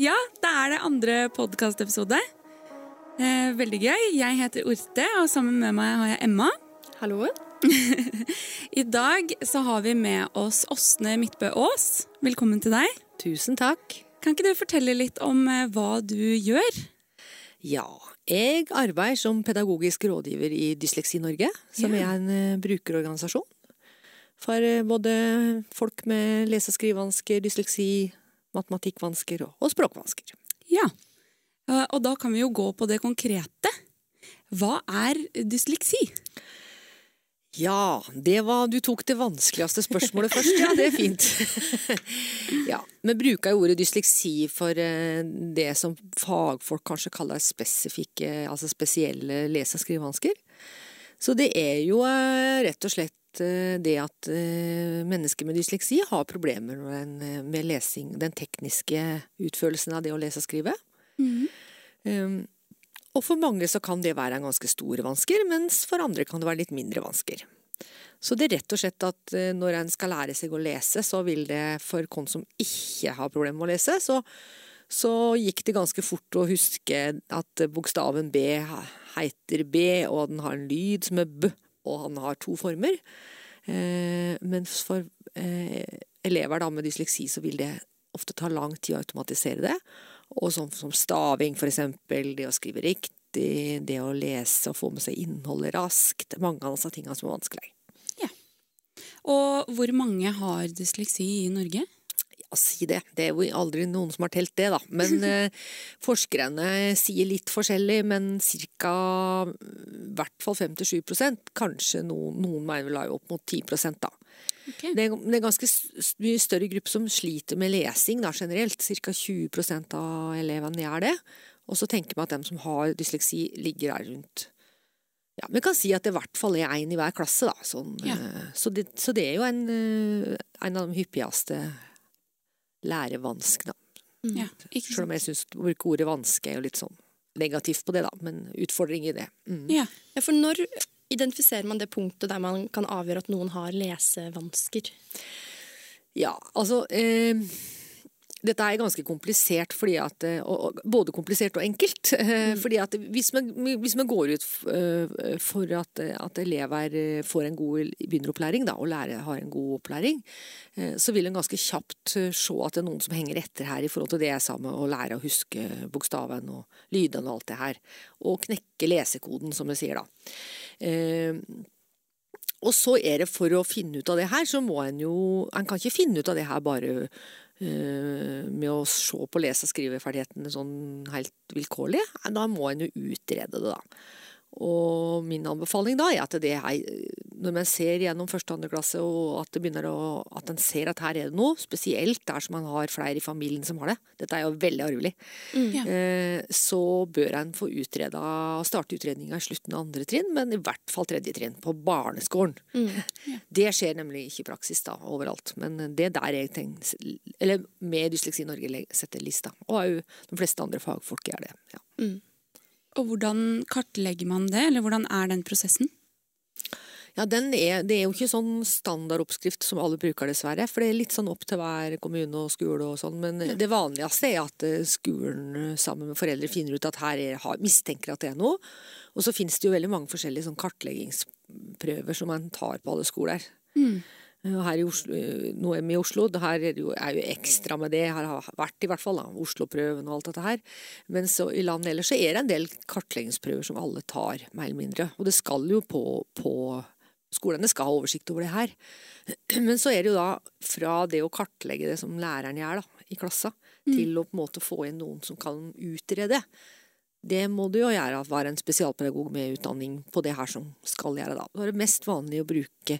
Ja, da er det andre podkastepisode. Eh, veldig gøy. Jeg heter Orte, og sammen med meg har jeg Emma. Hallo. I dag så har vi med oss Åsne Midtbø Aas. Velkommen til deg. Tusen takk. Kan ikke du fortelle litt om eh, hva du gjør? Ja, jeg arbeider som pedagogisk rådgiver i Dysleksi Norge, som Ja. er en eh, brukerorganisasjon for eh, både folk med lese- og skrivevansker, dysleksi, matematikkvansker og, og språkvansker. Ja. Eh, Og da kan vi jo gå på det konkrete. Hva er dysleksi? Ja, det var Du tok det vanskeligste spørsmålet først. Ja, det er fint. ja, Vi bruker jo ordet dysleksi for eh, det som fagfolk kanskje kaller spesifikke, altså spesielle lese- og skrivevansker. Så det er jo eh, rett og slett eh, det at eh, mennesker med dysleksi har problemer med, lesing, den tekniske utførelsen av det å lese og skrive. Um, og for mange så kan det være en ganske store vansker, mens for andre kan det være litt mindre vansker. Så det er rett og slett at eh, når en skal lære seg å lese, så vil det for kon som ikke har problemer med å lese, så, så gikk det ganske fort å huske at bokstaven B heter B, og den har en lyd som er B, og han har to former. Eh, mens for eh, elever da med dysleksi så vil det ofte ta lang tid å automatisere det. Og sånn som staving, for eksempel, det å skrive riktig, det å lese og få med seg innholdet raskt. Mange av disse tingene som er vanskelig. Og hvor mange har dysleksi i Norge? Si det. Det er jo aldri noen som har telt det, da. Men eh, forskerne sier litt forskjellig, men ca. i hvert fall 5-7 Kanskje noen, noen mener vel opp mot 10% da. Okay. Det er, det er ganske mye større gruppe som sliter med lesing da, generelt. Ca. 20% av elevene gjør det. Og så tenker man at dem som har dysleksi, ligger der rundt ja, Vi kan si at det i hvert fall er én i hver klasse. Da, sånn, Ja. eh, så, det, så det er jo en, eh, en av de hyppigste lærevanskene. Ja, ikke Selv om jeg syns å bruke ordet vanske er jo litt sånn negativt på det, da. Men utfordring i det. Mm. Ja. Ja, for når identifiserer man det punktet der man kan avgjøre at noen har lesevansker? Ja, altså eh, Dette er ganske komplisert, fordi at, eh, både komplisert og enkelt. Eh, fordi at hvis man, hvis man går ut eh, for at, at elever får en god begynneropplæring, da, og lærer har en god opplæring, så vil en ganske kjapt se at det er noen som henger etter her i forhold til det jeg sa med å lære å huske bokstaven og lydene og alt det her. Og knekke lesekoden, som vi sier da. Og så er det for å finne ut av det her, så må en jo En kan ikke finne ut av det her bare med å se på lese- og skriveferdighetene sånn helt vilkårlig. Da må en jo utrede det, da. Og min anbefaling da er at det er, når man ser gjennom første og andre klasse, og at det begynner å, at en ser at her er det noe, spesielt der som man har flere i familien som har det, dette er jo veldig arvelig, Ja. eh, så bør en få utreda, starte utredninga i slutten av andre trinn, men i hvert fall tredje trinn, på barneskolen. Det skjer nemlig ikke i praksis da, overalt, men det er der jeg tenker, eller med Dysleksi Norge setter lista, og òg de fleste andre fagfolk gjør det. ja. Og hvordan kartlegger man det, eller hvordan er den prosessen? Ja, den er, Det er jo ikke sånn standardoppskrift som alle bruker, dessverre. For det er litt sånn opp til hver kommune og skole og sånn. Men det vanligste er at eh, skolen eh, sammen med foreldre finner ut at her er, har, mistenker at det er noe. Og så finnes det jo veldig mange forskjellige sånn kartleggingsprøver som man tar på alle skoler. Mm. Eh, Her i Oslo, eh, nå er vi i Oslo, det her er jo, er jo ekstra med det. Her har vært i hvert fall da, Oslo-prøven og alt dette her. Men så i landet ellers så er det en del kartleggingsprøver som alle tar, mer eller mindre. Og det skal jo på, på Skolene skal ha oversikt over det her. Men så er det jo da fra det å kartlegge det som læreren gjør da, i klassa, til å på en måte få inn noen som kan utrede. Det må du jo gjøre, være en spesialpedagog med utdanning på det her som skal gjøre da. Det er det mest vanlig å bruke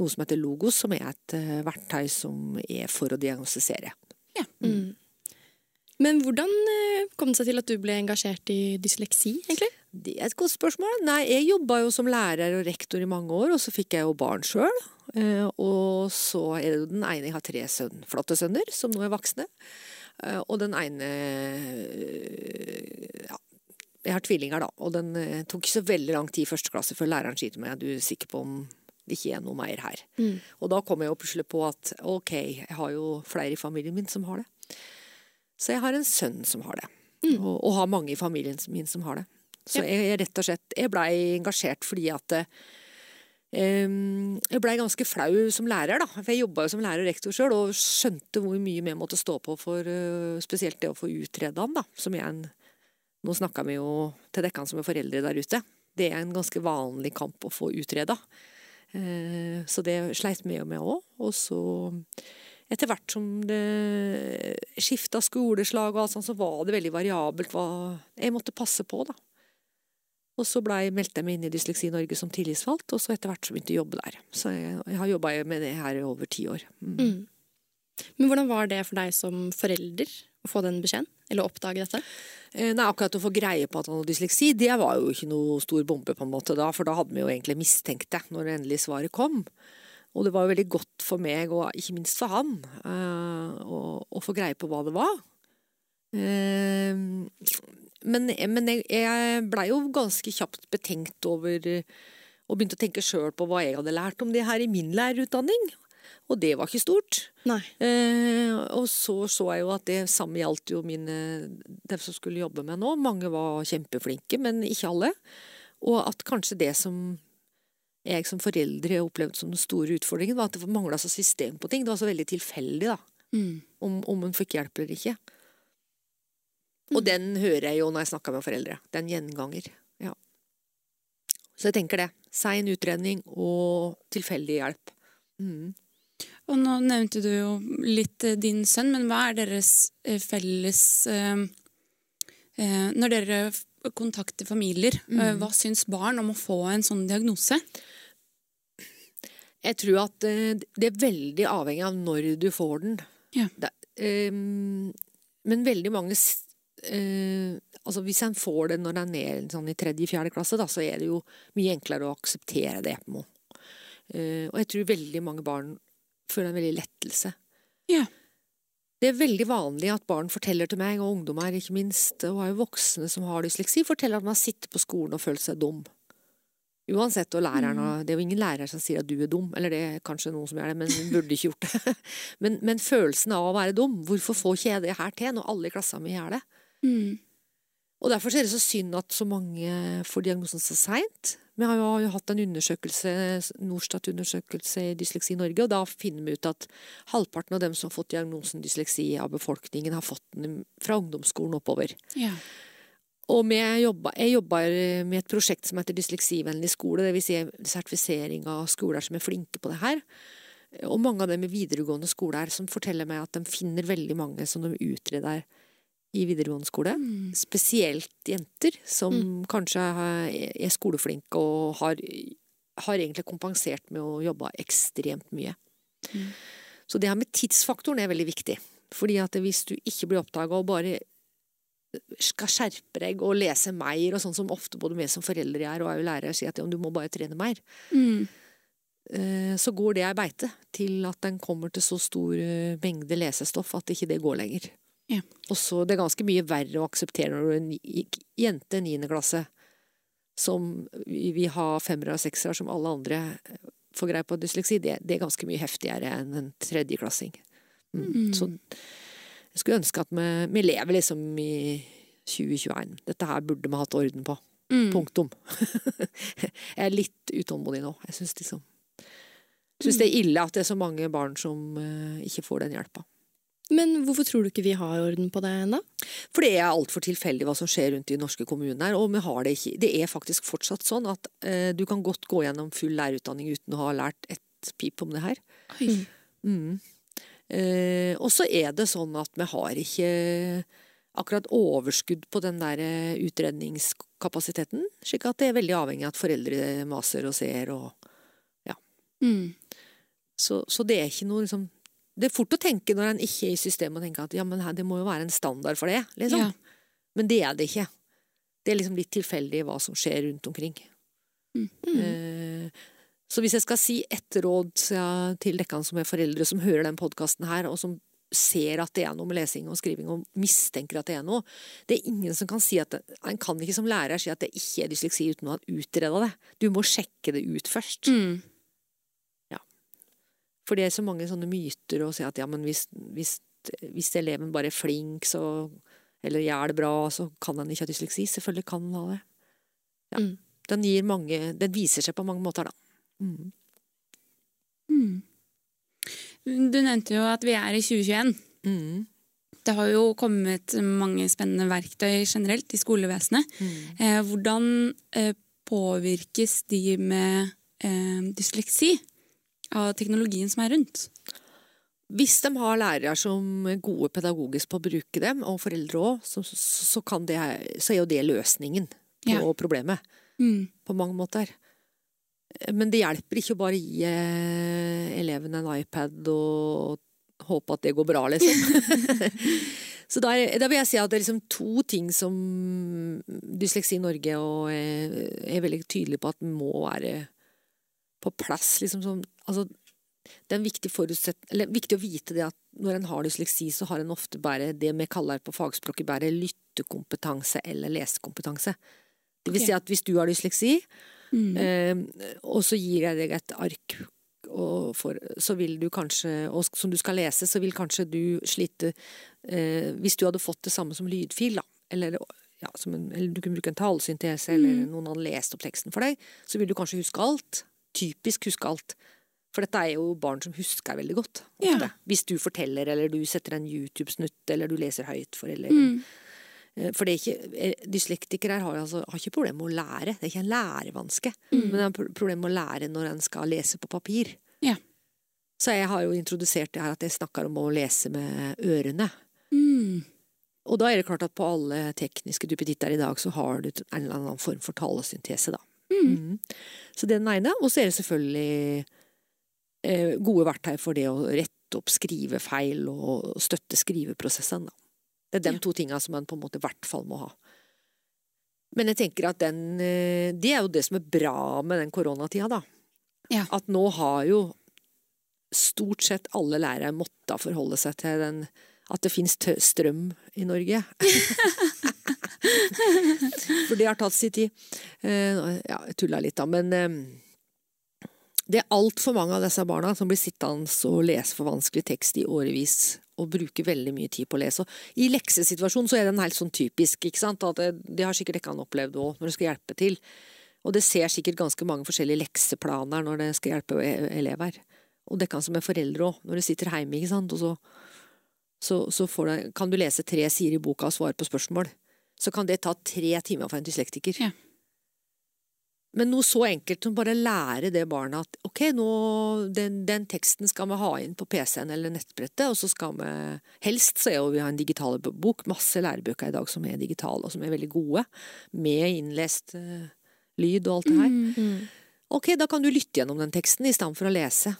noe som heter Logos, som er et eh, verktøy som er for å diagnostisere. Men hvordan eh, kom det seg til at du ble engasjert i dysleksi, egentlig? Det er et godt spørsmål. Nei, jeg jobba jo som lærer og rektor i mange år, og så fikk jeg jo barn sjøl. Og så er det jo den ene Jeg har tre sønn, flotte sønner, som nå er voksne. Eh, Og den ene eh, ja, Jeg har tvillinger, da. Og den eh, tok ikke så veldig lang tid i første klasse før læreren sier til meg at du er sikker på om ikke er noe mer her. Og da kom jeg jo plutselig på at ok, jeg har jo flere i familien min som har det. Så jeg har en sønn som har det. Mm. Og, og har mange i familien min som har det. Så Ja. jeg, jeg rett og slett Jeg blei engasjert fordi at um, jeg blei ganske flau som lærer, da. For jeg jobba jo som lærer og rektor sjøl, og skjønte hvor mye vi måtte stå på for uh, spesielt det å få utreda han, da. Som jeg en Nå snakka vi jo til dekkene som er foreldre der ute. Det er en ganske vanlig kamp å få utreda. Eh, så det sleit vi jo med òg. Og så etter hvert som det skifta skoleslag og alt sånt, så var det veldig variabelt hva jeg måtte passe på, da. Og så ble, meldte jeg meg inn i Dysleksi Norge som tillitsvalgt, og så etter hvert så begynte jeg å jobbe der. Så jeg, jeg har jobba med det her i over ti år. Mm. Mm. Men hvordan var det for deg som forelder å få den beskjeden? Eller oppdage dette? Eh, Nei, akkurat å få greie på at han hadde dysleksi, det var jo ikke noe stor bombe på en måte da, for da hadde vi jo egentlig mistenkt det når det endelig svaret kom. Og det var jo veldig godt for meg, og ikke minst for han, eh, å, å få greie på hva det var. Eh, men men jeg, jeg blei jo ganske kjapt betenkt over og begynte å tenke sjøl på hva jeg hadde lært om det her i min lærerutdanning. Og det var ikke stort. Eh, og så så jeg jo at det samme gjaldt jo mine dem som skulle jobbe med nå. Mange var kjempeflinke, men ikke alle. Og at kanskje det som jeg som foreldre opplevde som den store utfordringen, var at det mangla så system på ting. Det var så veldig tilfeldig, da. Mm. Om, om en fikk hjelp eller ikke. Og den hører jeg jo når jeg snakker med foreldre. Er gjenganger. Ja. Så jeg tenker det. Sein utredning og tilfeldig hjelp. Mm. Og nå nevnte du jo litt eh, din sønn, men hva er deres eh, felles eh, Når dere kontakter familier, mm. hva syns barn om å få en sånn diagnose? Jeg tror at det er veldig avhengig av når du får den. Ja. Det, um, men veldig mange eh, Altså hvis en får det når en er sånn i tredje-fjerde klasse, da, så er det jo mye enklere å akseptere det. på noe. Eh, og jeg tror veldig mange barn føler en veldig lettelse. Ja. Det er veldig vanlig at barn forteller til meg, og ungdommer ikke minst, og er jo voksne som har dysleksi, forteller at man sitter på skolen og føler seg dum. Uansett, og læreren, og det er jo ingen lærer som sier at du er dum, eller det er kanskje noen som gjør det, men hun burde ikke gjort det. Men, men følelsen av å være dum, hvorfor får ikke jeg det her til når alle i klassen min gjør det? Mm. Og derfor er det så synd at så mange får diagnosen så seint. Vi har jo, hatt en undersøkelse, Norstat-undersøkelse i Dysleksi Norge, og da finner vi ut at halvparten av dem som har fått diagnosen dysleksi av befolkningen, har fått den fra ungdomsskolen oppover. Ja. Og jeg jobber med et prosjekt som heter Dysleksivennlig skole, dvs. Si sertifisering av skoler som er flinke på det her. Og mange av dem i videregående skoler som forteller meg at de finner veldig mange som de utreder i videregående skole. Mm. Spesielt jenter som kanskje er skoleflinke og har, har egentlig kompensert med å jobbe ekstremt mye. Mm. Så det her med tidsfaktoren er veldig viktig. Fordi at hvis du ikke blir oppdaga og bare skal skjerpe deg og lese mer, og sånn som ofte både vi som foreldre er, og er jo lærere sier at ja, du må bare trene mer, Mm. eh, så går det ei beite til at den kommer til så stor eh, mengde lesestoff at ikke det går lenger. Ja. Og så det er ganske mye verre å akseptere når du er en jente i niende klasse som vi ha har femmere og seksere som alle andre får greie på dysleksi, det, det er ganske mye heftigere enn en tredjeklassing. Mm. Mm. Så jeg skulle ønske at vi, vi lever liksom i 2021. Dette her burde vi hatt orden på. Mm. Punktum. jeg er litt utålmodig nå. Jeg syns liksom Syns det er ille at det er så mange barn som uh, ikke får den hjelpa. Men hvorfor tror du ikke vi har orden på det ennå? For det er altfor tilfeldig hva som skjer rundt i norske kommuner, og vi har det ikke. Det er faktisk fortsatt sånn at eh, du kan godt gå gjennom full lærerutdanning uten å ha lært et pip om det her. Mm. Eh, og så er det sånn at vi har ikke akkurat overskudd på den der eh, utredningskapasiteten, slik at det er veldig avhengig av at foreldre maser og ser og Mm. Så, så det er ikke noe liksom Det er fort å tenke når en ikke er i systemet og tenke at ja, men her, det må jo være en standard for det, liksom. Ja. Men det er det ikke. Det er liksom litt tilfeldig hva som skjer rundt omkring. Mm. Eh, så hvis jeg skal si ett råd ja, til dere som er foreldre som hører den podkasten her, og som ser at det er noe med lesing og skriving, og mistenker at det er noe Det er ingen som kan si at det, En kan ikke som lærer si at det ikke er dysleksi uten å ha utreda det. Du må sjekke det ut først. Mm. For det er så mange sånne myter å si at ja, men hvis, hvis hvis eleven bare er flink, så, eller gjør det bra, så kan han ikke ha dysleksi. Selvfølgelig kan han ha det. Ja. Mm. Den, gir mange, den viser seg på mange måter, da. Mm. Mm. Du nevnte jo at vi er i 2021. Mm. Det har jo kommet mange spennende verktøy generelt i skolevesenet. Mm. Eh, hvordan eh, påvirkes de med eh, dysleksi av teknologien som er rundt? Hvis de har lærere som er gode pedagogisk på å bruke dem, og foreldre òg, så, så, så, det, så er jo det løsningen på Ja. problemet. Mm. På mange måter. Men det hjelper ikke å bare gi eh, eleven en iPad og håpe at det går bra, liksom. så da, er, da vil jeg si at det er liksom to ting som Dysleksi Norge og, eh, er veldig tydelig på at må være på plass. Liksom, som, altså, det er viktig, eller, viktig å vite det at når en har dysleksi, så har en ofte bare det vi kaller på fagspråket bare lyttekompetanse eller lesekompetanse. Det vil okay. si at hvis du har dysleksi, Mm. Eh, og så gir jeg deg et ark, og for, så vil du kanskje, og som du skal lese, så vil kanskje du slite eh, Hvis du hadde fått det samme som lydfil, da, eller, ja, som en, eller du kunne bruke en talesyntese, eller noen hadde lest opp teksten for deg, så vil du kanskje huske alt. Typisk huske alt. For dette er jo barn som husker veldig godt. Ja. Hvis du forteller, eller du setter en YouTube-snutt, eller du leser høyt for eleven. Mm. Eh, For det er ikke, eh, dyslektikere har, altså, har ikke problemer med å lære. Det er ikke en lærevanske. Mm. Men det er problemer problem med å lære når en skal lese på papir. Ja. Så jeg har jo introdusert det her at jeg snakker om å lese med ørene. Mm. Og da er det klart at på alle tekniske duppeditter i dag så har du en eller annen form for talesyntese, da. Mm. Så det er den ene. Og så er det selvfølgelig eh, gode verktøy for det å rette opp skrivefeil og støtte skriveprosessen, da. Det er de Ja. to tinga som en på en måte i hvert fall må ha. Men jeg tenker at den eh, Det er jo det som er bra med den koronatida, da. Ja. At nå har jo stort sett alle lærere måttet forholde seg til den at det finnes strøm i Norge. For det har tatt sin tid. Eh, Ja, jeg tulla litt, da, men eh, det er altfor mange av disse barna som blir sittende og lese for vanskelig tekst i årevis, og bruker veldig mye tid på å lese. Og I leksesituasjonen så er den helt sånn typisk, ikke sant. At det, det har sikkert ikke han opplevd òg, når du skal hjelpe til. Og det ser sikkert ganske mange forskjellige lekseplaner når det skal hjelpe e- elever. Og det kan som er foreldre òg, når du sitter hjemme, ikke sant, og så, så, så du, kan du lese tre sider i boka og svare på spørsmål. Så kan det ta tre timer for en dyslektiker. Ja. Men noe så enkelt som bare lære det barnet at ok, nå, den, den teksten skal vi ha inn på PC-en eller nettbrettet, og så skal vi Helst så er jo vi har en digital bok, masse lærebøker i dag som er digitale og som er veldig gode, med innlest uh, lyd og alt det her. Mm. Ok, da kan du lytte gjennom den teksten i stedet for å lese.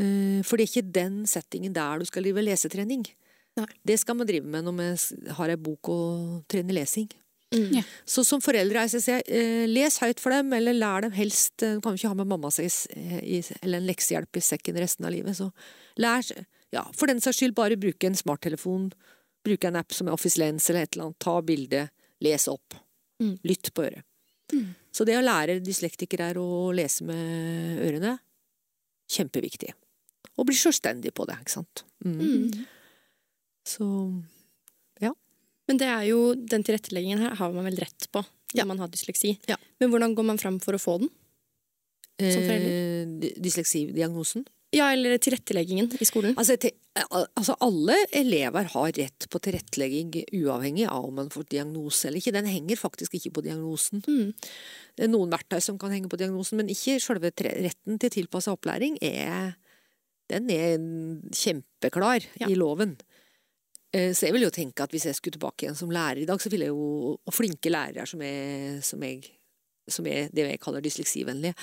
Uh, For det er ikke den settingen der du skal drive lesetrening. Nei. Det skal man drive med når man har ei bok og trener lesing. Mm. Ja. Så som foreldre jeg sier, eh, les høyt for dem, eller lær dem helst eh, Du kan jo ikke ha med mamma seg i eller en leksehjelp i sekken resten av livet, så lær Ja, for den saks skyld, bare bruke en smarttelefon, bruke en app som er Office Lens eller et eller annet, ta bilde, les opp. Mm. Lytt på øret. Så det å lære dyslektikere å lese med ørene, kjempeviktig. Og bli selvstendig på det, ikke sant. Mm. Mm. ja. Men det er jo, den tilretteleggingen her har man vel rett på når Ja. man har dysleksi. Ja. Men hvordan går man fram for å få den? Eh, dysleksidiagnosen Ja, eller tilretteleggingen i skolen. Altså, til, altså alle elever har rett på tilrettelegging uavhengig av om man får diagnose eller ikke. Den henger faktisk ikke på diagnosen. Mm. Det er noen verktøy som kan henge på diagnosen, men ikke selve retten til tilpassa opplæring er Den er kjempeklar Ja. i loven. Eh, Så jeg vil jo tenke at hvis jeg skulle tilbake igjen som lærer i dag, så ville jeg jo Og flinke lærere som er, som jeg som er det jeg kaller dysleksivennlige,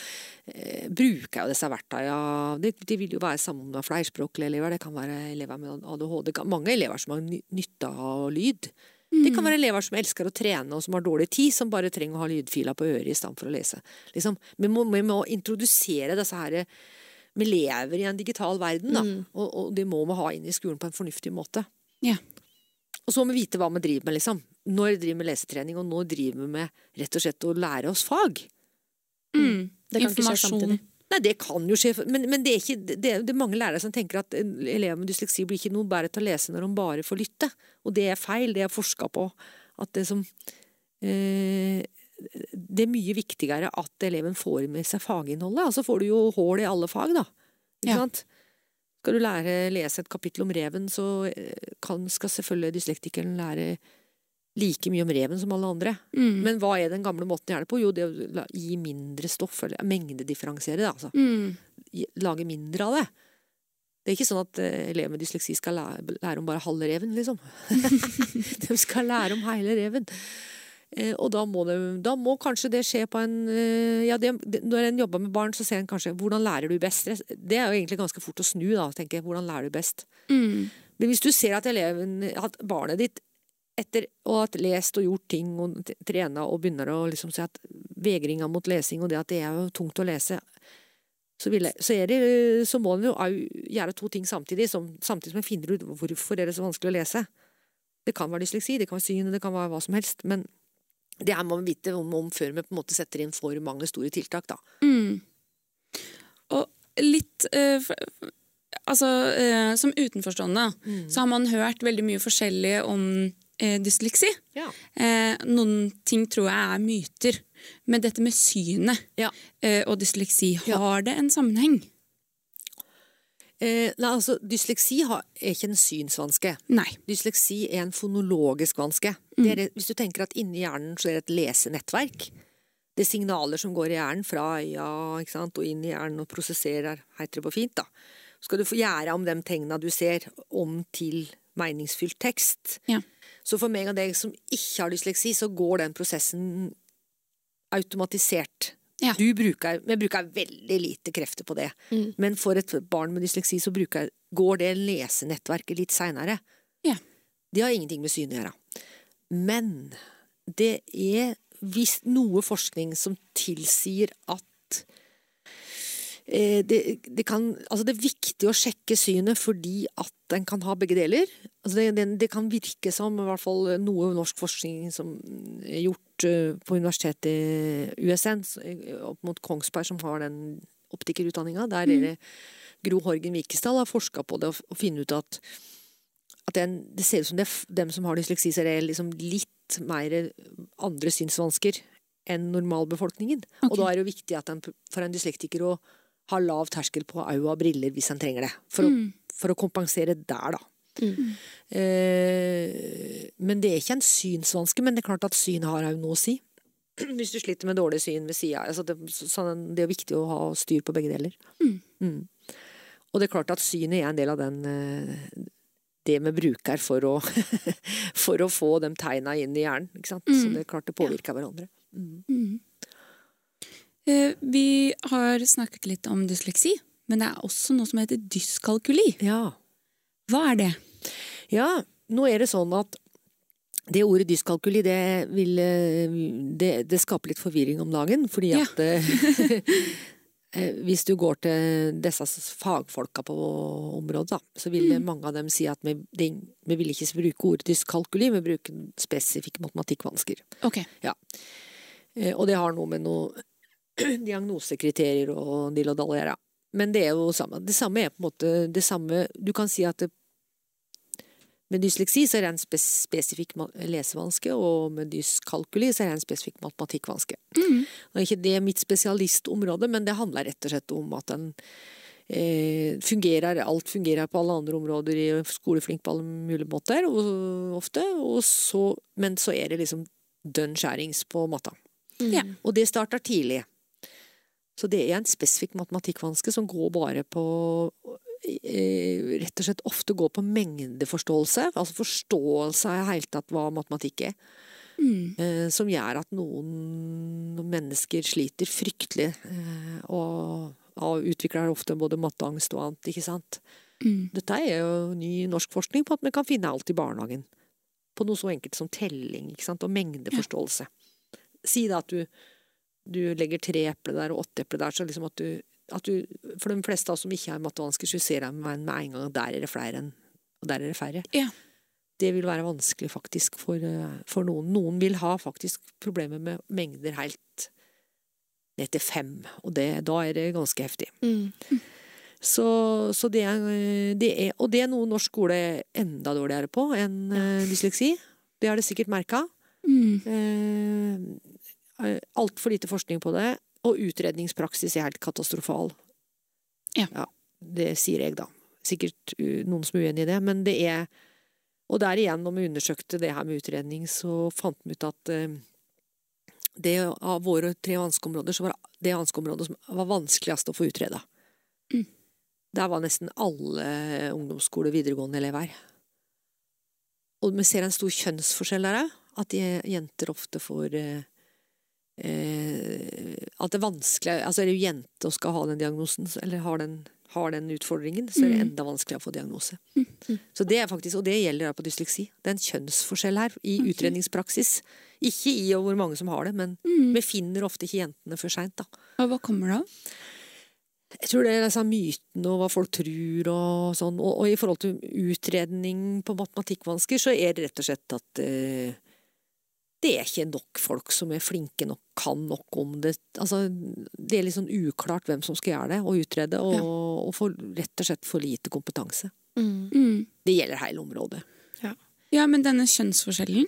eh, bruker jo disse verktøyene. De, de, vil jo være sammen med flerspråklige elever, det kan være elever med ADHD, mange elever som har ny- nytte av lyd. Det kan være elever som elsker å trene og som har dårlig tid, som bare trenger å ha lydfiler på øret i stedet for å lese. Liksom, vi, må, vi må introdusere disse her Vi lever i en digital verden, da, Mm. og, og det må vi ha inn i skolen på en fornuftig måte. Ja. Og så må vi vite hva vi driver med, liksom. Når driver vi med lesetrening, og nå driver vi med rett og slett å lære oss fag. Mm. Det kan ikke skje samtidig. Nei, det kan jo skje, men, men det, er ikke, det, det er mange lærere som tenker at elever med dysleksi blir ikke noe bedre til å lese når de bare får lytte. Og det er feil. Det er forska på. At det som eh, Det er mye viktigere at eleven får med seg faginnholdet. Og Altså får du jo hull i alle fag, da. Ikke Ja. sant? Skal du lære lese et kapittel om reven, så eh, kan, skal selvfølgelig dyslektikeren lære like mye om reven som alle andre. Mm. Men hva er den gamle måten å gjøre det på? Jo, det å gi mindre stoff, eller mengdedifferensiere. Altså. Mm. Lage mindre av det. Det er ikke sånn at eh, elever med dysleksi skal lære om bare halve reven, liksom. De skal lære om hele reven. Eh, og da må, det, da må kanskje det skje på en eh, ja, det, Når en jobber med barn, så ser en kanskje hvordan lærer du best. Det er jo egentlig ganske fort å snu, da, tenker jeg. Hvordan lærer du best? Mm. Men hvis du ser at eleven, at barnet ditt etter å ha lest og gjort ting og trena og begynner å liksom si at vegringa mot lesing og det at det er jo tungt å lese, så, jeg, så, er det, så må en jo gjøre to ting samtidig, som, samtidig som en finner ut hvorfor er det så vanskelig å lese. Det kan være dysleksi, det kan være syn, det kan være hva som helst, men det her må vi vite om, om før vi på en måte setter inn for mange store tiltak, da. Mm. Og litt f- Altså, eh, som utenforstående så har man hørt veldig mye forskjellig om eh, dysleksi. Ja. Eh, noen ting tror jeg er myter. Men dette med synet Ja. og dysleksi, Ja. har det en sammenheng? Eh, nei, altså, dysleksi har, er ikke en synsvanske. Nei. Dysleksi er en fonologisk vanske. Det er, hvis du tenker at inni hjernen så er det et lesenettverk. Det er signaler som går i hjernen fra øya sant, og inn i hjernen og prosesserer, heter det på fint. da. Så skal du få gjøre om de tegna du ser, om til meningsfylt tekst. Ja. Så for meg og deg som ikke har dysleksi, så går den prosessen automatisert. Ja. Du bruker, jeg bruker veldig lite krefter på det. Mm. Men for et barn med dysleksi så bruker, går det lesenettverket litt seinere. Ja. Det har ingenting med syn å gjøre. Men det er visst noe forskning som tilsier at det, det, kan, altså det er viktig å sjekke synet fordi at en kan ha begge deler. Altså det, det, kan virke som i hvert fall noe norsk forskning som er gjort eh, på universitetet i USN, eh, opp mot Kongsberg, som har den optikerutdanninga. Der er det Gro Horgen Vikesdal har forska på det og, og funnet ut at, at den, det ser ut som det, er dem som har dysleksi, ser er det liksom litt mer andre synsvansker enn normalbefolkningen. Og da er det jo viktig at en, for en dyslektiker å ha lav terskel på øyne og briller hvis en trenger det. For, Mm. å, for å kompensere der, da. Mm. Eh, men det er ikke en synsvanske, men det er klart at syn har òg noe å si. Hvis du sliter med dårlig syn ved sida. Altså det, sånn, det er viktig å ha styr på begge deler. Mm. Mm. Og det er klart at synet er en del av den eh, det vi bruker for å, for å få de tegna inn i hjernen. Ikke sant? Så Mm. det er klart det påvirker hverandre. Mm. Mm. Eh, vi har snakket litt om dysleksi, men det er også noe som heter dyskalkuli. Ja. Hva er det? Ja, nå er det sånn at det ordet dyskalkuli, det vil eh, det, det skaper litt forvirring om dagen, fordi at eh, Hvis du går til disse fagfolka på området, da, så vil Mm. mange av dem si at vi, de, vi vil ikke bruke ordet dyskalkuli, vi bruker spesifikke matematikkvansker. Ok. Ja. Og det har noe med noen diagnosekriterier og dill og dall. Men det er jo samme. Det samme er på en måte det samme Du kan si at det, med dysleksi så er det en spes spesifikk lesevanske, og med dyskalkuli så er det en spesifikk matematikkvanske. Mm. Er ikke det mitt spesialistområde, men det handler rett og slett om at en eh, fungerer, alt fungerer på alle andre områder, i skoleflink på alle mulige måter, og, ofte, og så, men så er det liksom dønn skjærings på matta. Ja. Og det starter tidlig. Så det er en spesifikk matematikkvanske som går bare på eh, Rett og slett ofte går på mengdeforståelse, altså forståelse av hele tatt hva matematikk er. Mm. Eh, som gjør at noen mennesker sliter fryktelig, eh, og, og utvikler ofte både matteangst og annet, ikke sant. Mm. Dette er jo ny norsk forskning på at vi kan finne alt i barnehagen. På noe så enkelt som telling ikke sant? og mengdeforståelse. Si da at du, du legger tre epler der og åtte epler der, så liksom at du, at du For de fleste av oss som ikke har mattevansker, så ser de med en gang at der er det flere enn og der er det færre. Ja. Det vil være vanskelig faktisk for, eh, for noen. Noen vil ha faktisk problemer med mengder helt ned til fem. Og det, da er det ganske heftig. Mm. Så, så det, er, det er Og det er noe norsk skole er enda dårligere på enn ja. dysleksi. Det har det sikkert merka. Mm. Eh, Altfor lite forskning på det. Og utredningspraksis er helt katastrofal. Ja. Det sier jeg, da. Sikkert noen som er uenig i det, men det er Og der igjen, når vi undersøkte det her med utredning, så fant vi ut at eh, det av våre tre vanskeområder, så var det det vanskeområdet som var vanskeligst å få utreda. Mm. Der var nesten alle ungdomsskole- og videregående-elever. Og vi ser en stor kjønnsforskjell der òg. At jenter ofte får eh, eh, At det er vanskelig Altså er det jo jente som skal ha den diagnosen, eller har den, har den utfordringen, så er det Mm. enda vanskeligere å få diagnose. Så det er faktisk, Og det gjelder da på dysleksi. Det er en kjønnsforskjell her i utredningspraksis. Ikke i og hvor mange som har det, men Mm. vi finner ofte ikke jentene for seint. Og hva kommer det av? Jeg tror det er disse mytene og hva folk tror og sånn. Og, og i forhold til utredning på matematikkvansker, så er det rett og slett at eh, det er ikke nok folk som er flinke nok, kan nok om det. Altså, det er litt sånn uklart hvem som skal gjøre det, og utrede, og, Ja. og for, rett og slett for lite kompetanse. Mm. Mm. Det gjelder hele området. Ja, men denne kjønnsforskjellen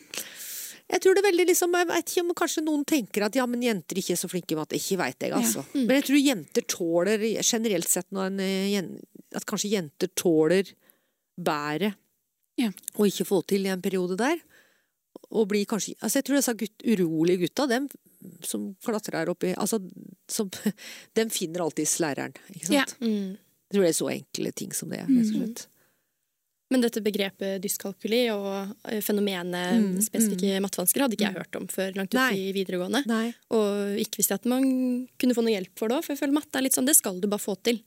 Jeg tror det er veldig liksom, jeg vet ikke om kanskje noen tenker at ja, men jenter ikke er så flinke i matte. Ikke veit jeg, altså. Mm. Men jeg tror jenter tåler, generelt sett, når en, eh, at kanskje jenter tåler bedre Ja. å ikke få til i en periode der. Og blir kanskje Altså, jeg tror disse gutt, urolige gutta, dem som klatrer oppi Altså, som Dem finner alltids læreren, ikke sant? Ja. Mm. Jeg tror det er så enkle ting som det, rett og slett. Men dette begrepet dyskalkuli og eh, fenomenet Mm, spesifikke mattevansker hadde ikke jeg hørt om før langt ut Nei. i videregående. Nei. Og ikke visste jeg at man kunne få noe hjelp for det òg, for jeg føler matte er litt sånn, det skal du bare få til.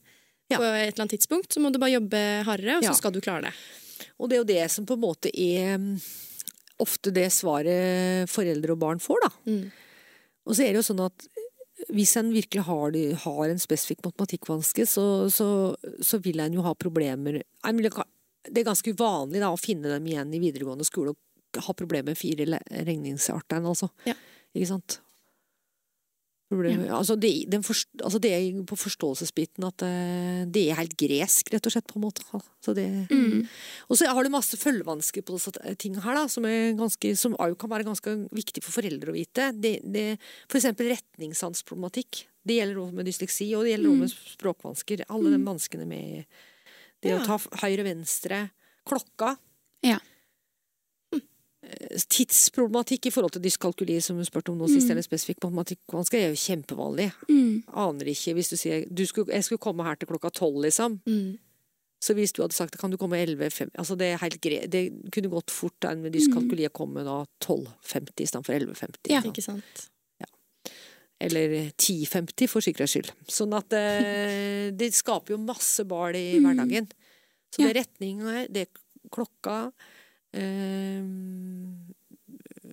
Ja. På et eller annet tidspunkt så må du bare jobbe hardere, og Ja. så skal du klare det. Og det er jo det som på en måte er mm, ofte det svaret foreldre og barn får, da. Mm. Og så er det jo sånn at hvis en virkelig har, har en spesifikk matematikkvanske, så, så, så vil en jo ha problemer Det er ganske uvanlig da, å finne dem igjen i videregående skole og ha problemer med fire regningsartene, altså. Ja. Ikke sant? Problemer, altså, det, den forst, altså det er på forståelsesbiten at eh, det er helt gresk, rett og slett, på en måte. Altså det, Mm. og så har du masse følgevansker på disse tingene her, da, som, ganske, som kan være ganske viktig for foreldre å vite. Det, det, for eksempel retningssansproblematikk. Det gjelder også med dysleksi, og det gjelder også med språkvansker. Alle de vanskene med det Ja. å ta høyre-venstre, klokka. Ja. Eh, Tidsproblematikk i forhold til dyskalkuli, som du spurte om nå sist, eller spesifikk matematikkvansker, er jo kjempevanlig. Mm. Aner ikke hvis du sier du skulle, 'jeg skulle komme her til klokka tolv', liksom. Mm. Så hvis du hadde sagt kan du komme 11.50 altså det, er helt gre det kunne gått fort enn med dyskalkuli å komme da 12.50 istedenfor 11.50. Ja. ikke sant? Ja. Eller 10.50 for sikkerhets skyld. Sånn at det, det skaper jo masse bal i hverdagen. Så det er retning, det er klokka eh,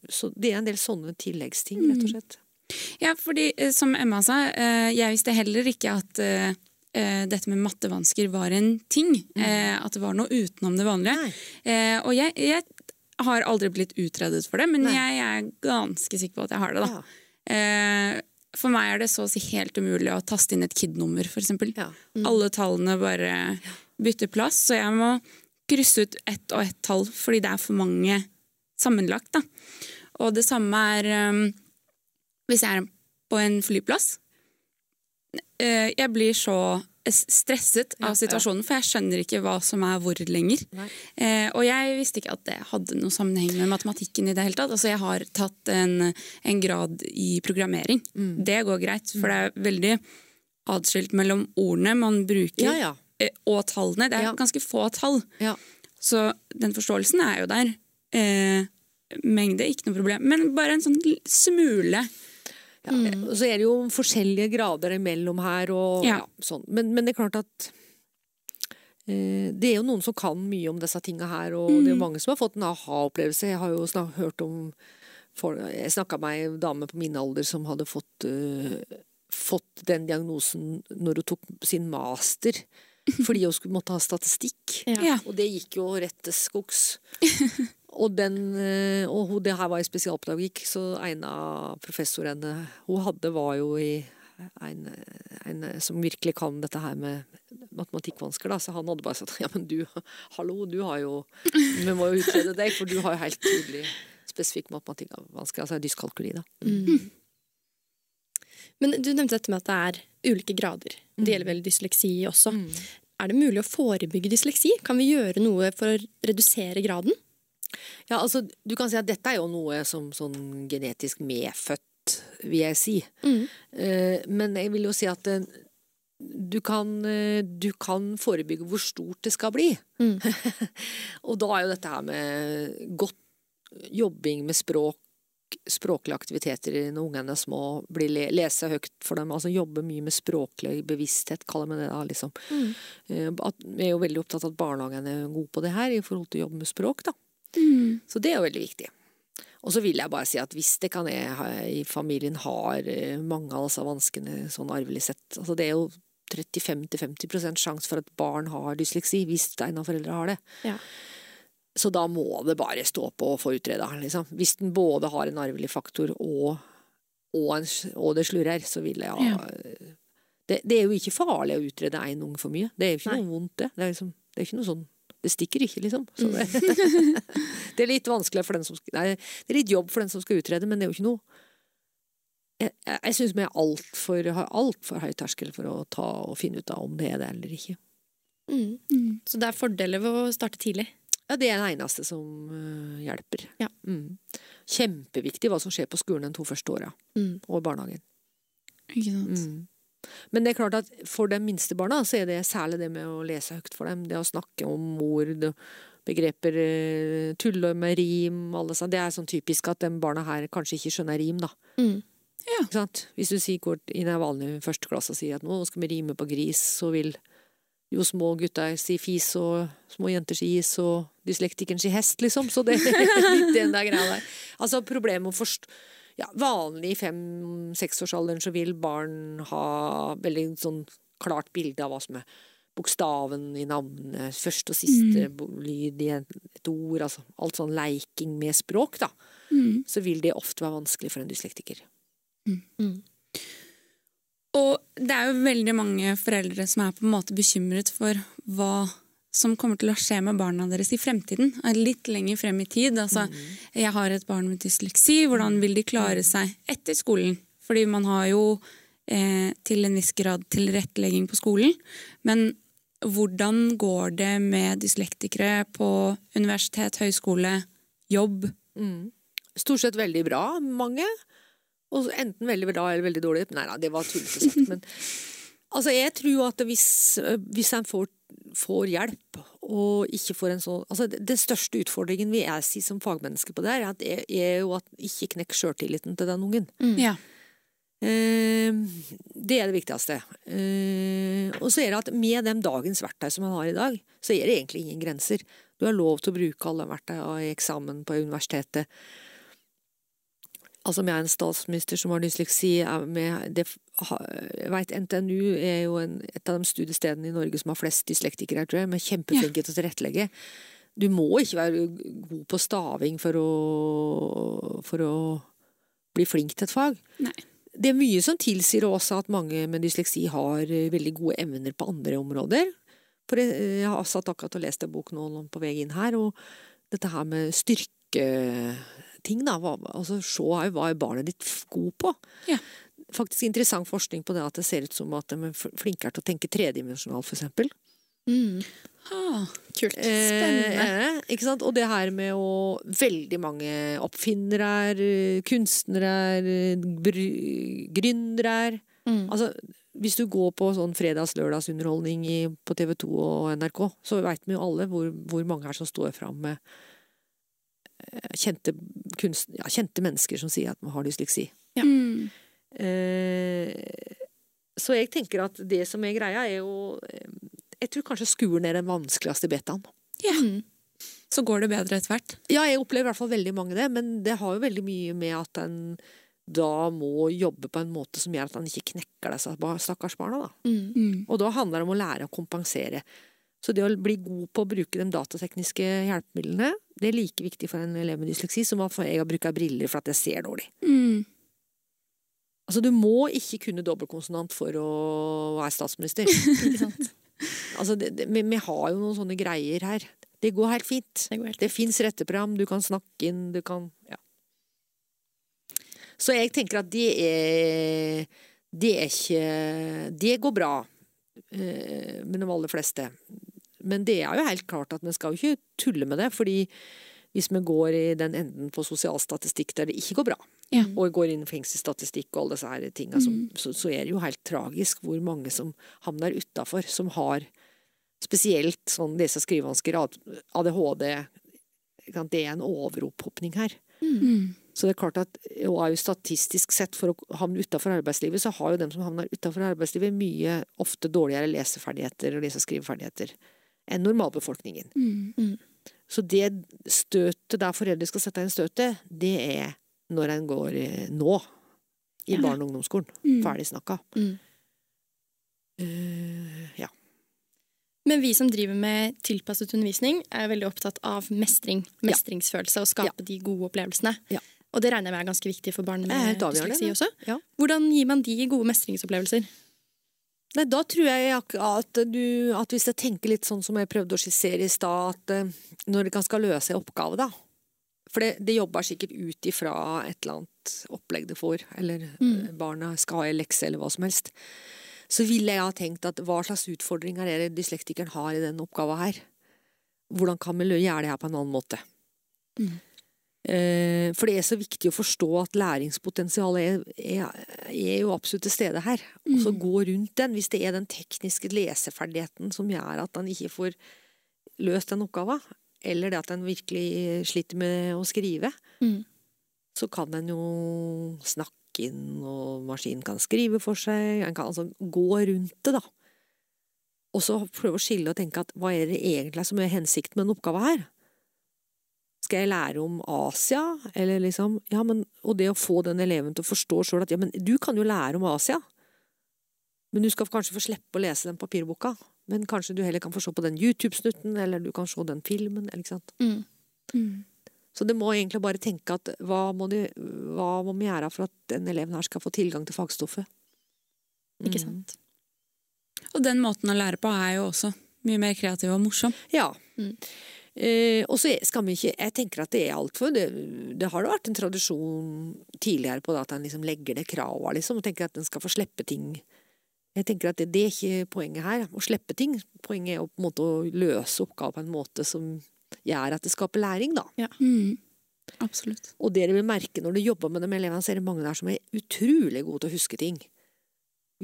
Så det er en del sånne tilleggsting, rett og slett. Ja, fordi eh, som Emma sa, eh, jeg visste heller ikke at eh, dette med mattevansker var en ting. Eh, at det var noe utenom det vanlige. Nei. Og jeg, jeg har aldri blitt utredet for det, men Nei. jeg er ganske sikker på at jeg har det. da. Ja. For meg er det så å si helt umulig å taste inn et KID-nummer, f.eks. Ja. Alle tallene bare bytter plass, så jeg må krysse ut ett og ett tall fordi det er for mange sammenlagt. Da. Og det samme er um, hvis jeg er på en flyplass. Uh, jeg blir så stresset Ja, av situasjonen, for jeg skjønner ikke hva som er hvor lenger. Eh, og jeg visste ikke at det hadde noe sammenheng med matematikken i det hele tatt. Altså, jeg har tatt en, en grad i programmering. Mm. Det går greit, for det er veldig atskilt mellom ordene man bruker Ja, ja. Og tallene. Det er Ja. ganske få tall. Ja. Så den forståelsen er jo der. Eh, mengde, ikke noe problem. Men bare en sånn smule. Ja, mm. Så er det jo forskjellige grader imellom her, og Ja. sånn. Men, men det er klart at eh, det er jo noen som kan mye om disse tinga her, og det er jo mange som har fått en aha-opplevelse. Jeg har jo snak, hørt om folk, Jeg snakka med ei dame på min alder som hadde fått, uh, fått den diagnosen når hun tok sin master, fordi hun skulle måtte ha statistikk. Ja. Og det gikk jo rett til skogs. og den, eh, og hun, det her var i spesialpedagogikk, så en av professorene hun hadde, var jo i en, en som virkelig kan dette her med matematikkvansker, da, så han hadde bare sagt ja, men du, hallo, du har jo Vi må jo utrede deg, for du har jo helt tydelig spesifikk matematikkvansker, altså dyskalkuli, da. Mm. Men du nevnte dette med at det er ulike grader. Det gjelder vel dysleksi også. Mm. Er det mulig å forebygge dysleksi? Kan vi gjøre noe for å redusere graden? Ja, altså, du kan si at dette er jo noe som sånn genetisk medfødt, vil jeg si. Mm. Eh, men jeg vil jo si at eh, du kan, eh, du kan forebygge hvor stort det skal bli. Mm. og da er jo dette her med godt jobbing med språk, språklige aktiviteter når ungene er små, bli le lese høyt for dem, altså jobbe mye med språklig bevissthet, kaller vi det da, liksom. Mm. Eh, At, vi er jo veldig opptatt av at barnehagen er god på det her i forhold til å jobbe med språk, da. Mm. Så det er jo veldig viktig. Og så vil jeg bare si at hvis det kan jeg i familien har eh, mange av disse vanskene sånn arvelig sett altså Det er jo 35-50% sjanse for at barn har dysleksi, hvis en av foreldrene har det. Ja. Så da må det bare stå på å få utreda, liksom. Hvis den både har en arvelig faktor og, og, en, og det slurrer, så vil jeg ha Ja. det, det er jo ikke farlig å utrede én ung for mye. Det er jo ikke Nei. noe vondt, det. Det er, liksom, det er ikke noe sånn Det stikker ikke, liksom. Så Mm. det, det er litt vanskelig for den som skal Nei, det er litt jobb for den som skal utrede, men det er jo ikke noe Jeg, jeg, jeg syns vi er altfor har altfor høy terskel for å ta og finne ut av om det er det eller ikke. Mm. Mm. Så det er fordeler ved å starte tidlig. Ja, det er det eneste som øh, hjelper. Ja. Mm. Kjempeviktig hva som skjer på skolen de to første åra, Mm. og barnehagen. Ikke sant. Mm. Men det er klart at for de minste barna så er det særlig det med å lese høyt for dem. Det å snakke om ord, begreper, tuller tulle med rim, alle sånn. Det er sånn typisk at de barna her kanskje ikke skjønner rim, da. Mm. Ikke sant? Hvis du sier, går inn i en vanlig første klasse og sier at nå skal vi rime på gris, så vil jo små gutter si fis, og små jenter si is, og dyslektikeren si hest, liksom. Så det er litt den der greia der. Altså problemet med å forstå ja, Vanlig i fem-seksårsalderen så vil barn ha veldig sånn klart bilde av hva som er bokstaven i navnet, første og siste mm. lyd i et ord, altså alt sånn leiking med språk, da. Mm. Så vil det ofte være vanskelig for en dyslektiker. Mm. Og det er jo veldig mange foreldre som er på en måte bekymret for hva som kommer til å skje med barna deres i fremtiden. Litt lenger frem i tid. Altså, jeg har et barn med dysleksi. Hvordan vil de klare seg etter skolen? Fordi man har jo eh, til en viss grad tilrettelegging på skolen. Men hvordan går det med dyslektikere på universitet, høyskole, jobb? Mm. Stort sett veldig bra, mange. Og enten veldig bra eller veldig dårlig. Nei da, det var tullete sagt. Men altså, jeg tror at hvis, hvis en får, får hjelp, og ikke får en sånn altså, Den største utfordringen vil jeg si som fagmenneske på det her, er, at er, er jo at ikke knekk sjøltilliten til den ungen. Ja. Eh, det er det viktigste. Eh, og så er det at med de dagens verktøy som man har i dag, så er det egentlig ingen grenser. Du har lov til å bruke alle verktøyene i eksamen på universitetet. Altså med en statsminister som har dysleksi er med, det, Jeg vet NTNU er jo en, et av de studiestedene i Norge som har flest dyslektikere, tror jeg, men kjempeflinke til å tilrettelegge. Du må ikke være god på staving for å, for å bli flink til et fag. Nei. Det er mye som tilsier også at mange med dysleksi har eh, veldig gode evner på andre områder. For jeg, jeg har satt akkurat og lest en bok nå på vei inn her, og dette her med styrketing, da. Hva, altså, se her, hva er barnet ditt god på? Ja. Faktisk interessant forskning på det at det ser ut som at de er flinkere til å tenke tredimensjonalt, eksempel. Mm. Ah, Kult. Spennende. Eh, ikke sant? Og det her med å Veldig mange oppfinnere er, eh, kunstnere er, eh, gründere er. Mm. Altså, hvis du går på sånn fredags-lørdagsunderholdning på TV 2 og NRK, så veit vi jo alle hvor, hvor mange her som står fram med eh, kjente, kunst, ja, kjente mennesker som sier at man har dysleksi. Ja. Mm. Eh, så jeg tenker at det som er greia, er jo eh, Jeg tror kanskje skuren er den vanskeligste betaen. Mm. Så går det bedre etter hvert. Ja, jeg opplever i hvert fall veldig mange det, men det har jo veldig mye med at en da må jobbe på en måte som gjør at han ikke knekker disse stakkars barna. Da. Mm. Mm. Og da handler det om å lære å kompensere. Så det å bli god på å bruke de datatekniske hjelpemidlene, det er like viktig for en elev med dysleksi som at jeg har brukt briller for at jeg ser dårlig. Mm. Altså, du må ikke kunne dobbeltkonsonant for å være statsminister. Ikke sant? Altså, det, det, vi, vi har jo noen sånne greier her. Det går helt fint. Det går helt Det fins retteprogram, du kan snakke inn, du kan Ja. Så jeg tenker at det er Det er ikke Det går bra eh, med de aller fleste. Men det er jo helt klart at vi skal jo ikke tulle med det, fordi hvis vi går i den enden på sosialstatistikk der det ikke går bra, Ja. og går inn i fengselsstatistikk og alle disse her tinga, mm. så, så er det jo helt tragisk hvor mange som havner utafor, som har spesielt sånn lese- og skrivevansker, ADHD Det er en overopphopning her. Mm. Så det er klart at, og er jo statistisk sett for å havne utafor arbeidslivet, så har jo dem som havner utafor arbeidslivet, mye ofte dårligere leseferdigheter og lese- og skriveferdigheter enn normalbefolkningen. Mm. Så det støtet der foreldre skal sette inn støtet, det er når en går eh, nå, i Ja. barne- og ungdomsskolen. Mm. Ferdig snakka. Mm. Eh, ja. Men vi som driver med tilpasset undervisning, er veldig opptatt av mestring. Mestringsfølelse og skape de gode opplevelsene. Ja. Og det regner jeg med er ganske viktig for barn med dysleksi også. Ja. Hvordan gir man de gode mestringsopplevelser? Nei, da tror jeg at du At hvis jeg tenker litt sånn som jeg prøvde å skissere i stad, at eh, når dere skal løse en oppgave, da For det, det jobber sikkert ut ifra et eller annet opplegg det får, eller mm. barna skal ha en lekse, eller hva som helst. Så ville jeg ha tenkt at hva slags utfordringer er det dyslektikeren har i den oppgava her? Hvordan kan vi gjøre det her på en annen måte? Mm. Eh, For det er så viktig å forstå at læringspotensialet er, er, er jo absolutt til stede her. Og så Mm. gå rundt den, hvis det er den tekniske leseferdigheten som gjør at en ikke får løst den oppgaven, eller det at en virkelig sliter med å skrive, Mm. så kan en jo snakke inn, og maskinen kan skrive for seg. En kan altså gå rundt det, da. Og så prøve å skille og tenke at hva er det egentlig som er hensikten med den oppgave her? Skal jeg lære om Asia, eller liksom Ja, men Og det å få den eleven til å forstå sjøl at ja, men du kan jo lære om Asia. Men du skal kanskje få slippe å lese den papirboka. Men kanskje du heller kan få se på den YouTube-snutten, eller du kan se den filmen. eller ikke sant? Mm. Mm. Så det må egentlig bare tenke at hva må, de, hva må vi gjøre for at den eleven her skal få tilgang til fagstoffet? Ikke Mm. sant? Og den måten å lære på er jo også mye mer kreativ og morsom. Ja. Mm. Eh, og så skal vi ikke Jeg tenker at det er altfor det, det har da vært en tradisjon tidligere på det at en liksom legger det krava, liksom, og tenker at en skal få slippe ting. Jeg tenker at det, det er ikke poenget her, å slippe ting. Poenget er å, på en måte, å løse oppgaver på en måte som gjør at det skaper læring, da. Mm. Absolutt. Og det dere vil merke når du jobber med dem, elevene, så er det mange der som er utrolig gode til å huske ting.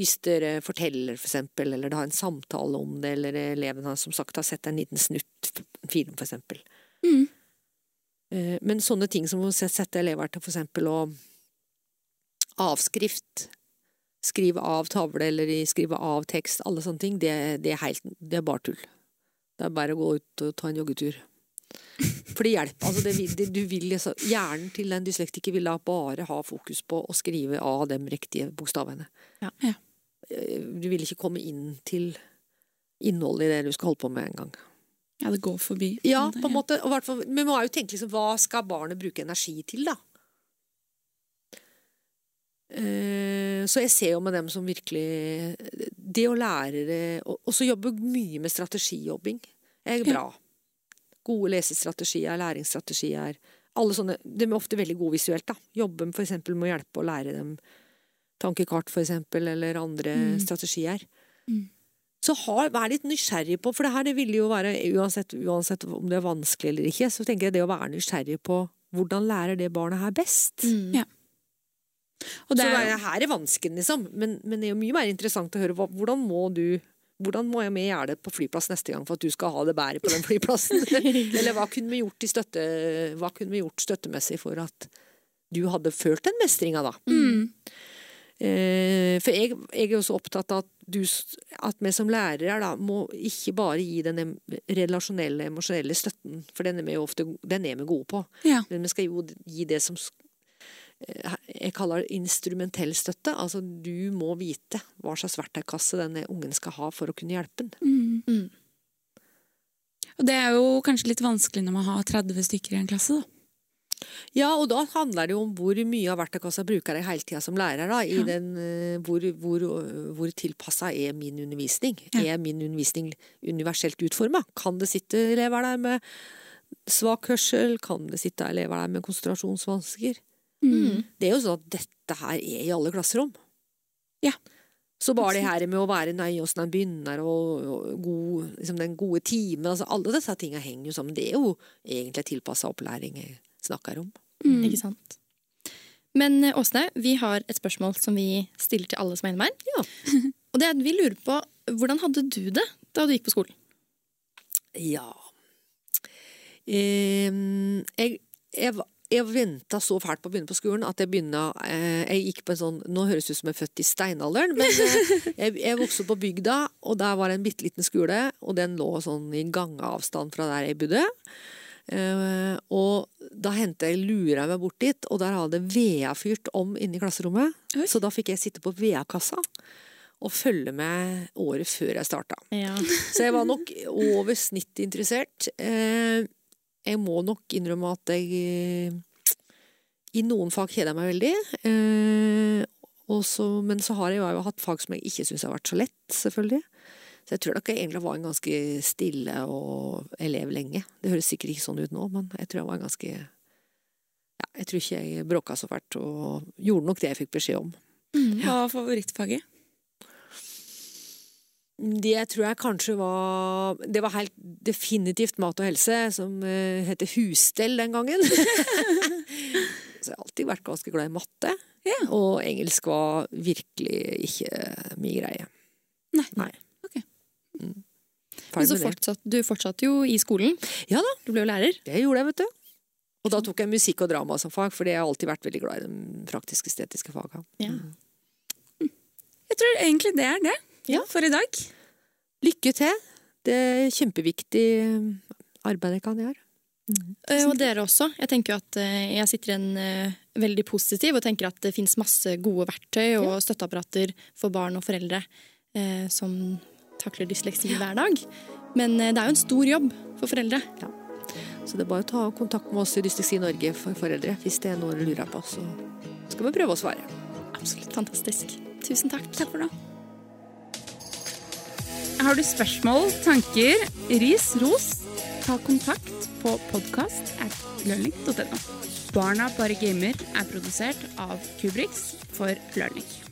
Hvis dere forteller, for eksempel, eller det har en samtale om det, eller eleven har som sagt har sett en liten snutt, film, for eksempel. Mm. Eh, Men sånne ting som å sette elever til for eksempel å avskrift, skrive av tavle eller skrive av tekst, alle sånne ting, det, det, er, helt, det er bare tull. Det er bare å gå ut og ta en joggetur. For det hjelper. Altså det, det, du vil, liksom- hjernen til en dyslektiker vil da bare ha fokus på å skrive av de riktige bokstavene. Ja. Ja. Eh, Du vil ikke komme inn til innholdet i det du skal holde på med en gang. Ja, det går forbi. Ja, på en måte. Og men man må jo tenke liksom, hva skal barnet bruke energi til, da? Eh, Så jeg ser jo med dem som virkelig Det å lære det Og så jobbe mye med strategijobbing er Ja. bra. Gode lesestrategier, læringsstrategier. Alle sånne, De er ofte veldig gode visuelt. da. Jobbe for eksempel med å hjelpe å lære dem tankekart, for eksempel, eller andre Mm. strategier. Mm. Så har, vær litt nysgjerrig på, for det her det ville jo være, uansett, uansett om det er vanskelig eller ikke, så tenker jeg det å være nysgjerrig på hvordan lærer det barnet her best. Mm. Ja. Og det så er, det er, her er vansken, liksom. Men, men det er jo mye mer interessant å høre hva, hvordan må du hvordan må jeg med gjøre det på flyplass neste gang for at du skal ha det bedre på den flyplassen? Eller hva kunne vi gjort, i støtte, hva kunne vi gjort støttemessig for at du hadde følt den mestringa, da? mm. Eh, for jeg, jeg er jo så opptatt av at, du, at vi som lærere da, må ikke bare gi den relasjonelle, emosjonelle støtten, for den er vi jo ofte den er vi gode på. Ja. Men vi skal jo gi det som eh, jeg kaller instrumentell støtte. Altså du må vite hva slags verktøykasse denne ungen skal ha for å kunne hjelpe den. Mm. Mm. Og det er jo kanskje litt vanskelig når man har 30 stykker i en klasse, da. Ja, og da handler det jo om hvor mye av verktøykassa bruker jeg hele tida som lærer. da, i Ja. den, eh, Hvor, hvor, hvor tilpassa er min undervisning? Ja. Er min undervisning universelt utforma? Kan det sitte elever der med svak hørsel? Kan det sitte elever der med konsentrasjonsvansker? Mm. Det er jo sånn at dette her er i alle klasserom. Ja. Så bare det her med å være nøye åssen en begynner, og, og god, liksom den gode timen altså Alle disse tinga henger jo sammen. Det er jo egentlig tilpassa opplæring jeg snakker om. Mm. Ikke sant? Men eh, Åsne, vi har et spørsmål som vi stiller til alle som er innom her. Ja. Og det er at vi lurer på, hvordan hadde du det da du gikk på skolen? Ja Ehm, Jeg, jeg, jeg venta så fælt på å begynne på skolen at jeg begynna eh, Jeg gikk på en sånn Nå høres det ut som jeg er født i steinalderen, men eh, jeg, jeg vokste opp på bygda, og der var det en bitte liten skole, og den lå sånn i gangeavstand fra der jeg bodde. Eh, og da hendte jeg lura meg bort dit, og der hadde det vedfyrt om inne i klasserommet. Oi. Så da fikk jeg sitte på vedkassa og følge med året før jeg starta. Ja. Så jeg var nok over snittet interessert. Eh, jeg må nok innrømme at jeg eh, i noen fag kjeder meg veldig. Eh, så- men så har jeg jo hatt fag som jeg ikke syns har vært så lett, selvfølgelig. Så jeg tror nok jeg egentlig var en ganske stille og elev lenge. Det høres sikkert ikke sånn ut nå, men jeg tror jeg var en ganske ja, Jeg tror ikke jeg bråka så fælt, og gjorde nok det jeg fikk beskjed om. Hva var favorittfaget? Det tror jeg kanskje var Det var helt definitivt mat og helse, som uh, heter husstell den gangen. Så jeg har alltid vært ganske glad i matte. Ja. Og engelsk var virkelig ikke min greie. Nei. Nei. Mm. Men så fortsatt, du fortsatte jo i skolen. Ja da. Du ble jo lærer. Det gjorde jeg, vet du. Og da tok jeg musikk og drama som fag, for jeg har alltid vært veldig glad i de praktisk-estetiske fagene. Ja. Jeg tror egentlig det er det Ja. for i dag. Lykke til! Det er kjempeviktig arbeid jeg kan gjøre. Mm. Og dere også. Jeg tenker at eh, jeg sitter igjen eh, veldig positiv og tenker at det finnes masse gode verktøy og støtteapparater for barn og foreldre eh, som takler dysleksi hver dag. Men eh, det er jo en stor jobb for foreldre. Så det er bare å ta kontakt med oss i Dysleksi Norge for foreldre hvis det er noe du lurer på. Så skal vi prøve å svare. Absolutt fantastisk. Tusen takk. Takk for det. Har du spørsmål, tanker, ris, ros, ta kontakt på podkast at learning.no. Barna bare gamer er produsert av Kubriks for Learning.